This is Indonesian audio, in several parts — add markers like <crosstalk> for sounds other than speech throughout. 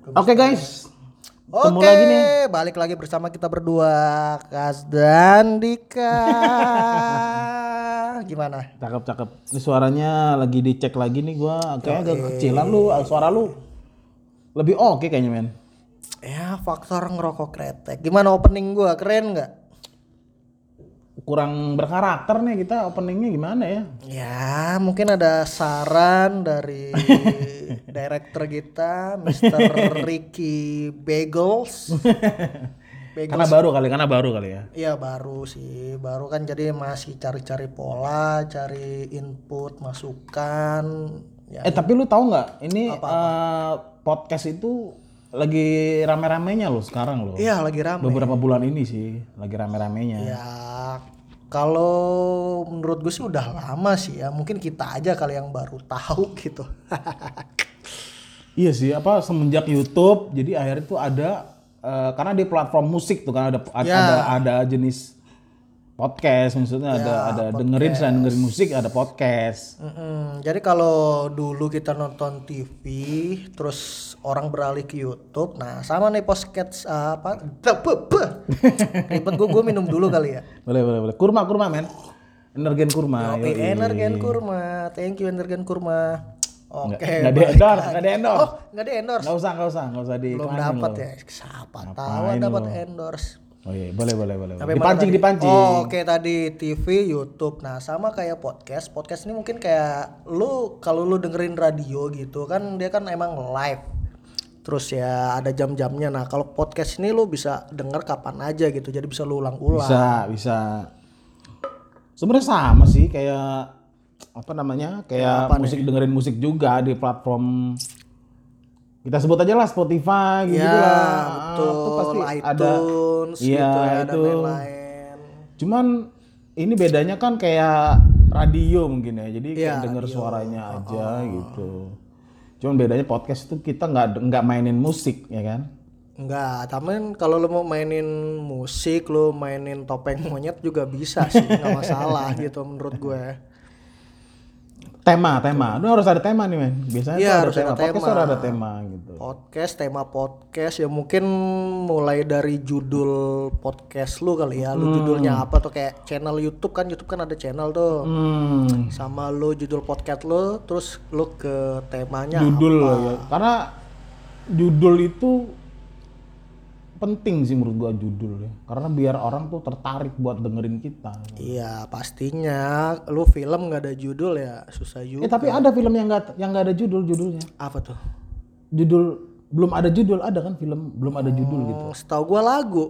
Oke guys, ketemu Oke, lagi nih. balik lagi bersama kita berdua Kas dan Dika. <laughs> Gimana? Cakep cakep. Ini suaranya lagi dicek lagi nih gua kayaknya agak kecilan lu, suara lu lebih oke kayaknya men. Ya faktor ngerokok kretek. Gimana opening gua? Keren nggak? Kurang berkarakter nih kita openingnya gimana ya? Ya mungkin ada saran dari <laughs> director kita, Mr. Ricky Bagels. <laughs> Bagels. Karena baru kali, karena baru kali ya. Iya baru sih, baru kan jadi masih cari-cari pola, cari input, masukan. Ya, Eh tapi lu tahu nggak? Ini eh, podcast itu lagi rame-ramenya loh sekarang loh. iya lagi rame. Beberapa bulan ini sih lagi rame-ramenya. Ya kalau menurut gue sih udah lama sih ya. Mungkin kita aja kali yang baru tahu <laughs> gitu. Iya sih, apa semenjak YouTube jadi akhirnya tuh ada eh, karena di platform musik tuh kan ada ada Ya. ada, ada jenis podcast maksudnya ada ada dengerin selain dengerin musik ada podcast. Mm-mm. Jadi kalau dulu kita nonton TV, terus orang beralih ke YouTube. Nah sama nih podcast uh, apa? <laughs> Ribet gue, gue minum dulu kali ya. Boleh boleh boleh. Kurma kurma men. Energen kurma. Oke, yoi. Energen Kurma. Thank you Energen Kurma. Oke. Nggak di endorse, nggak di endorse. Oh, nggak di endorse. Nggak usah nggak usah nggak usah di Belum dapat ya. Siapa tahu dapat endorse. Oh iya boleh boleh boleh. Sampai Dipancing dipancing. Oh, oke tadi TV, YouTube. Nah, sama kayak podcast. Podcast ini mungkin kayak lu kalau lu dengerin radio gitu kan dia kan emang live. Terus ya ada jam-jamnya. Nah, kalau podcast ini lu bisa denger kapan aja gitu. Jadi bisa lu ulang-ulang. Bisa bisa. Sebenarnya sama sih kayak apa namanya kayak musik dengerin musik juga di platform kita sebut aja lah Spotify gitu, Ya, lah betul. Itu pasti ada iTunes iya gitu ya dan itu. lain-lain. cuman ini bedanya kan kayak radio mungkin ya jadi kayak Iya, denger suaranya aja gitu. Cuman bedanya podcast itu kita nggak nggak mainin musik ya kan? Enggak, tapi kalau lu mau mainin musik, lu mainin topeng monyet juga bisa sih, nggak masalah <laughs> gitu menurut gue. Tema tema itu harus ada tema nih men biasanya ada harus tema ada podcast tema. tuh harus ada tema gitu Podcast, tema podcast ya mungkin mulai dari judul podcast lu kali ya, lu judulnya apa tuh kayak channel YouTube kan, YouTube kan ada channel tuh. hmm. Sama lu judul podcast lu, terus lu ke temanya judul apa. ya. karena judul itu penting sih menurut gua judul ya karena biar orang tuh tertarik buat dengerin kita Iya pastinya, lu film nggak ada judul ya susah juga. eh tapi ada film yang nggak yang nggak ada judul judulnya Apa tuh? judul belum ada judul ada kan film belum ada judul gitu Hmm, Setahu gua lagu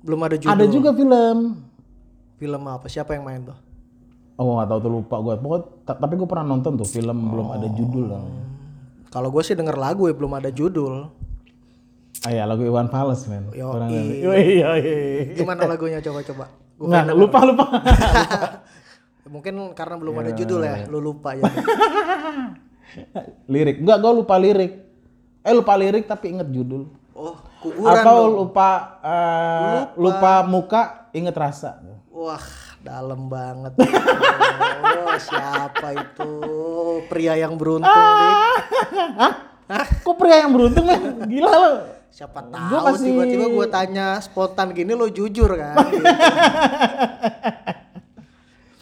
belum ada judul. ada juga film Film apa? Siapa yang main tuh? oh nggak tahu tuh lupa gua pokoknya ta- tapi gua pernah nonton tuh film belum ada judul kan Kalau gue sih denger lagu ya belum ada judul. Ah ya lagu Iwan Fals men. Yoi, yoi. Gimana lagunya? Coba-coba? Gua nggak lupa <laughs> lupa. Mungkin karena belum ada judul ya, lu lupa ya. <laughs> lirik. Enggak gua lupa lirik. Eh lupa lirik tapi inget judul. Oh, kuburan atau dong. lupa, eh, lupa. muka inget rasa. Wah, dalam banget. <laughs> oh, siapa itu? Pria yang beruntung, Dik. kok pria yang beruntung men? Gila lo Siapa Gua tahu masih- tiba-tiba gue tanya spontan gini lo jujur kan? Gitu. <laughs>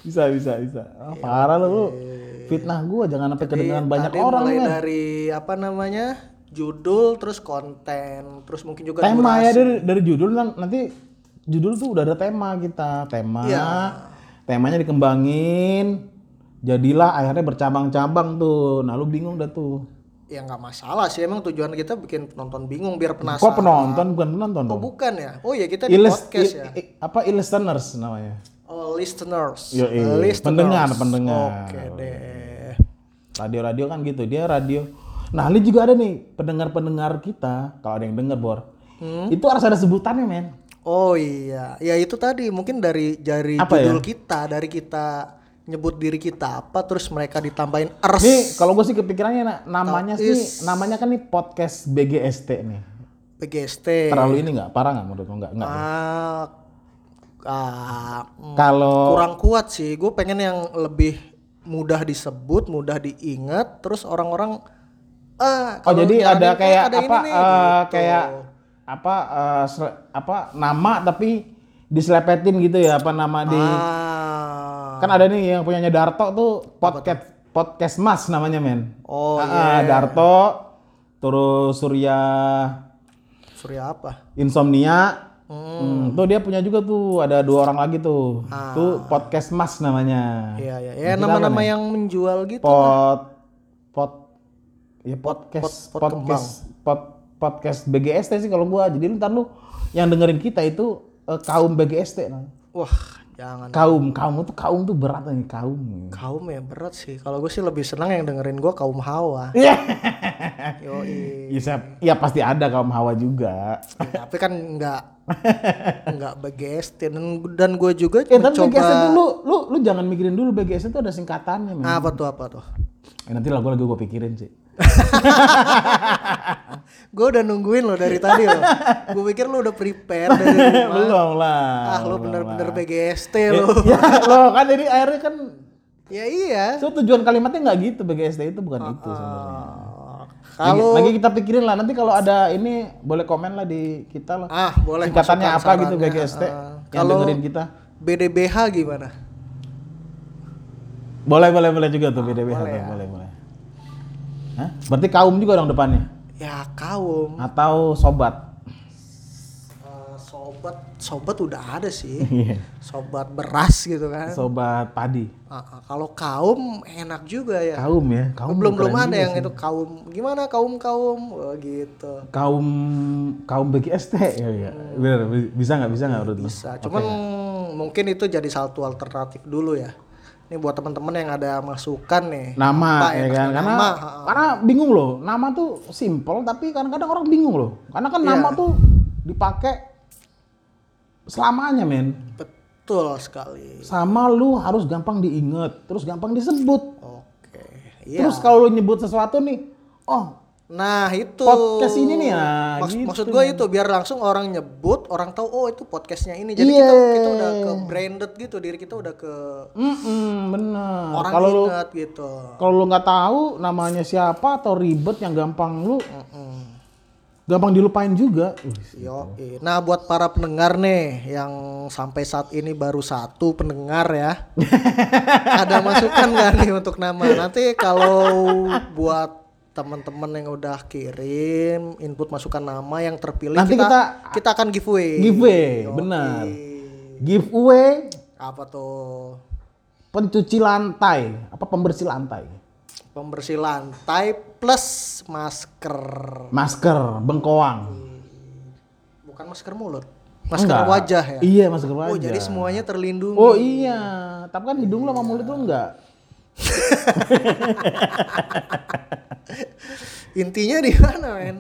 bisa bisa bisa Ah, parah lo lu fitnah gua jangan sampai kedengeran banyak Tadi orang mulai men dari apa namanya? Judul, terus konten, terus mungkin juga tema ya durasi. dari dari judul nan- nanti judul tuh udah ada tema kita tema Iya. temanya dikembangin jadilah akhirnya bercabang-cabang tuh nah lu bingung dah tuh Ya nggak masalah sih, emang tujuan kita bikin penonton bingung biar penasaran. kok penonton bukan penonton Oh bukan ya? Oh ya kita di Ilis- podcast i- ya. i- apa listeners namanya Oh listeners. Yoi, Eh, listeners. pendengar, pendengar. Oke deh. radio-radio kan gitu dia radio nah ini juga ada nih pendengar-pendengar kita kalau ada yang denger bor Hmm? itu harus ada sebutannya men Oh iya, ya itu tadi mungkin dari dari Apa judul ya? kita, dari kita nyebut diri kita apa, terus mereka ditambahin ers. nih kalau gue sih kepikirannya nah, namanya sih namanya kan nih podcast BGST nih PGST. terlalu ini nggak parah nggak menurut lo nggak nggak? Ah, ah, mm, kalau kurang kuat sih. Gue pengen yang lebih mudah disebut, mudah diingat, terus orang-orang Ah, Oh jadi ada kayak ada ini apa nih, eh, gitu. kayak apa sele- apa nama tapi diselepetin gitu ya apa nama di Ah. Kan ada nih yang punyanya Darto tuh podcast podcast Mas namanya men. Oh Ah, ah, iya. Darto terus Surya Surya apa? Insomnia. Hmm, tuh dia punya juga tuh ada dua orang lagi tuh. Tuh podcast Mas namanya. Ah. Iya iya. Ya nama-nama yang menjual gitu. Pod pod ya podcast pot- pot podcast pod, podcast BGST sih kalau gua. Jadi lu ntar lu yang dengerin kita itu eh, kaum BGST. Nah. Wah, jangan. Kaum, kaum itu kaum tuh berat nih kaum. Kaum ya berat sih. Kalau gue sih lebih senang yang dengerin gue kaum hawa. <laughs> Iya. Iya, ya pasti ada kaum hawa juga. Tapi kan nggak nggak BGST dan dan gue juga Eh tapi mencoba. BGST itu lu, lu, lu jangan mikirin dulu BGST itu ada singkatannya men. Apa tuh apa tuh? Eh, nanti lah gua lagi gua pikirin sih. <laughs> Gue udah nungguin lo dari tadi lo. Gue pikir lo udah prepare dari <laughs> rumah. Belum lah. Ah lo bener-bener. BGST Eh, lo. ya lo kan jadi akhirnya kan ya iya. so tujuan kalimatnya nggak gitu BGST itu bukan itu sebenarnya. Lagi, Kalau lagi kita pikirin lah nanti kalau ada ini boleh komen lah di kita lah. ah boleh Singkatannya apa gitu. BGST Ah, yang kalau dengerin kita. BDBH gimana? Boleh boleh boleh juga tuh BDBH boleh ya. boleh boleh. Hah? Berarti kaum juga dong depannya Ya kaum. atau sobat? Eh, sobat sobat udah ada sih. Iya. Sobat beras gitu kan. sobat padi. Ah, kalau kaum enak juga ya. Kaum ya, kaum belum belum ada yang sih. itu kaum gimana kaum kaum oh, gitu kaum kaum BGST ya, ya. Bener, bi- bisa nggak bisa nggak menurut bisa cuman mungkin itu jadi satu alternatif dulu ya ini buat teman-teman yang ada masukan nih. Nama ya enaknya kan? karena nama, karena bingung loh nama tuh simple tapi kadang-kadang orang bingung loh. Karena kan nama Iya. tuh dipakai selamanya men. Betul sekali. Sama lu harus gampang diinget terus gampang disebut. Oke iya. Terus kalau lu nyebut sesuatu nih oh nah itu podcast ini nih ya, Maks- gitu. maksud gue itu biar langsung orang nyebut orang tahu oh itu podcastnya ini jadi Iya. kita kita udah ke branded gitu diri kita udah ke mm bener orang kalau lu ingat gitu kalau lu nggak tahu namanya siapa atau ribet yang gampang lu Mm-mm. gampang dilupain juga Yo, nah buat para pendengar nih yang sampai saat ini baru satu pendengar ya, <laughs> ada masukan nggak nih untuk nama? Nanti kalau buat teman-teman yang udah kirim input masukan nama yang terpilih Nanti kita, kita- kita akan giveaway. giveaway Yoi. benar giveaway Apa tuh? pencuci lantai apa pembersih lantai Pembersih lantai plus masker. masker bengkoang Bukan masker mulut. Masker Enggak. wajah ya. iya masker wajah Oh, jadi semuanya terlindungi. oh iya tapi kan hidung lo sama mulut lo enggak <laughs> Intinya di mana, men?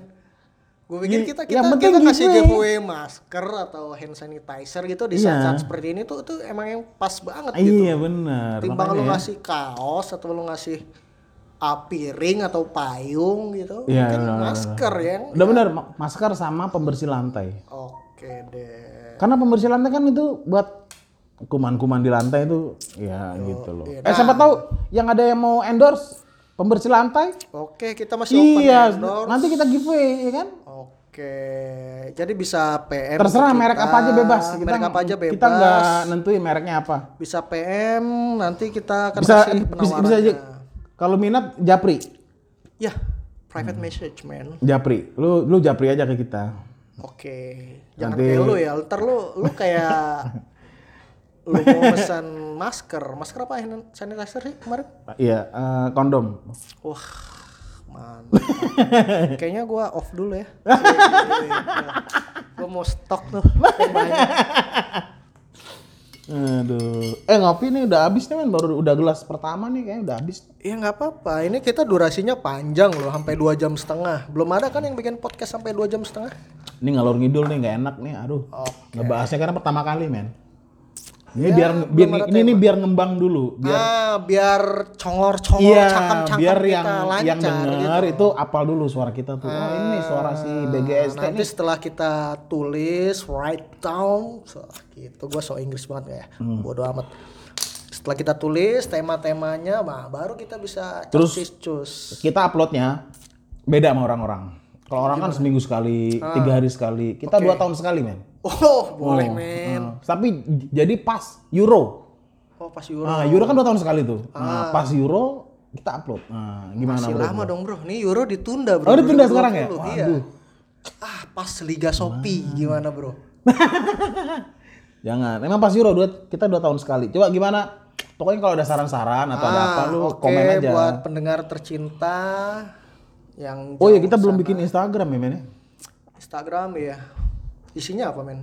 Gue pikir kita Iya, yang kita kita kasih giveaway. giveaway masker atau hand sanitizer gitu di Iya. saat-saat seperti ini tuh tuh emang yang pas banget gitu. iya benar Timbang lu makanya ya. ngasih kaos atau lu ngasih ah, piring atau payung gitu, Iya, mungkin benar, masker ya. udah benar ma- masker sama pembersih lantai Oke deh. karena pembersih lantai kan itu buat kuman-kuman di lantai itu ya gitu loh iya. eh siapa tahu yang ada yang mau endorse pembersih lantai Oke, kita masih open iya endorse. nanti kita giveaway ya kan Oke, jadi bisa PM. terserah ke merek kita. apa aja bebas kita merek apa aja bebas. kita nggak nentuin mereknya apa bisa PM nanti kita akan bisa kasih bisa, penawarannya. bisa aja kalau minat japri Ya, Hmm. private message man. japri lu lu japri aja ke kita Oke, jangan Nanti- kayak lu ya. Ntar lu lu kayak <laughs> lu mau pesan masker, masker apa hand sanitizer sih kemarin? iya eh, kondom Wah, mantap. Kayaknya gua off dulu ya. gua mau stok tuh banyak. aduh eh ngopi nih udah habis nih men baru udah gelas pertama nih kayaknya udah habis Ya nggak apa-apa. Ini kita durasinya panjang loh, sampai dua jam setengah. Belum ada kan yang bikin podcast sampai dua jam setengah? ini ngalor ngidul nih nggak enak nih aduh Oke. ngebahasnya karena pertama kali men ini Ya, biar biar ini, ini biar ngembang dulu biar ah, biar congor-congor iya cangkem-cangkem biar kita yang lancar yang denger gitu. itu apal dulu suara kita tuh oh ini suara si BGST Nanti nih setelah kita tulis, write down, so, gitu. Gue so Inggris banget gak ya? Hmm. Bodoh amat. Setelah kita tulis tema-temanya, bah, baru kita bisa Terus- cus kita uploadnya beda sama orang-orang. Kalau orang kan seminggu sekali, tiga hari sekali. Kita dua tahun sekali, men. Oh, boleh men. Nah, tapi jadi pas Euro. Oh, pas Euro. Nah, Euro kan dua tahun sekali tuh. Nah, pas Euro kita upload. Nah, gimana Masih bro? lama dong, Bro. Nih Euro ditunda, Bro. Oh, ditunda sekarang ya? 2020, Iya. Ah, pas Liga Shopee gimana, Bro? <laughs> Jangan. Emang pas Euro dua, kita dua tahun sekali. Coba gimana? Pokoknya kalau ada saran-saran atau ada apa lu Ah, Oke, komen aja. buat pendengar tercinta yang Oh ya kita belum sana. bikin Instagram ya men. ya? Instagram ya. Isinya apa, men?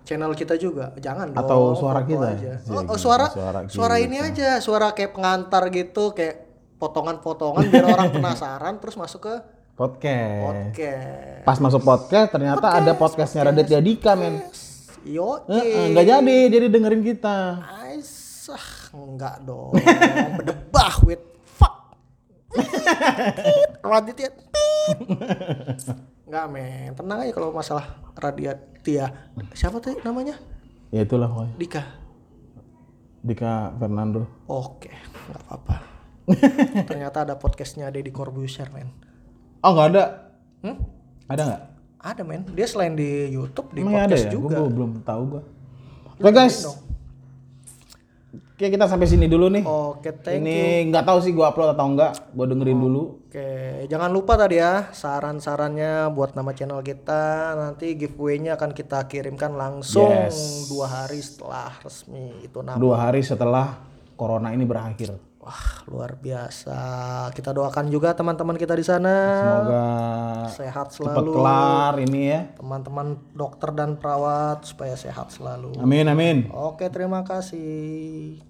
Channel kita juga. Jangan dong. Atau suara kita? aja. Ya, Oh, oh, suara suara suara, ini aja, suara kayak pengantar gitu, kayak potongan-potongan biar orang <laughs> penasaran terus masuk ke Podcast. podcast. Pas masuk podcast ternyata ada podcastnya Raditya Dika men. Yo, Heeh, Nggak jadi, jadi dengerin kita. Aisyah, enggak dong. Berdebah with fuck. <laughs> Raditya. Enggak, men. Tenang aja kalau masalah Raditya. Siapa tuh namanya? Ya itulah pokoknya. Dika. Dika Fernando. Oke, nggak apa-apa. Ternyata ada podcastnya Deddy Corbuzier, men. Oh nggak ada. Hmm? Ada nggak? Ada, men. Dia selain di YouTube, di Emang ada podcast ya? juga. Gue belum tahu gue. Oke guys. Oke kita sampai sini dulu nih. Oke, thank Ini nggak tahu sih gue upload atau enggak. Gue dengerin dulu. Oke, jangan lupa tadi ya saran-sarannya buat nama channel kita. Nanti giveaway-nya akan kita kirimkan langsung Yes. dua hari setelah resmi itu nama. Dua hari setelah corona ini berakhir. Wah, luar biasa. Kita doakan juga teman-teman kita di sana Semoga sehat cepat selalu. kelar ini ya. Teman-teman dokter dan perawat supaya sehat selalu. Amin amin. Oke, terima kasih.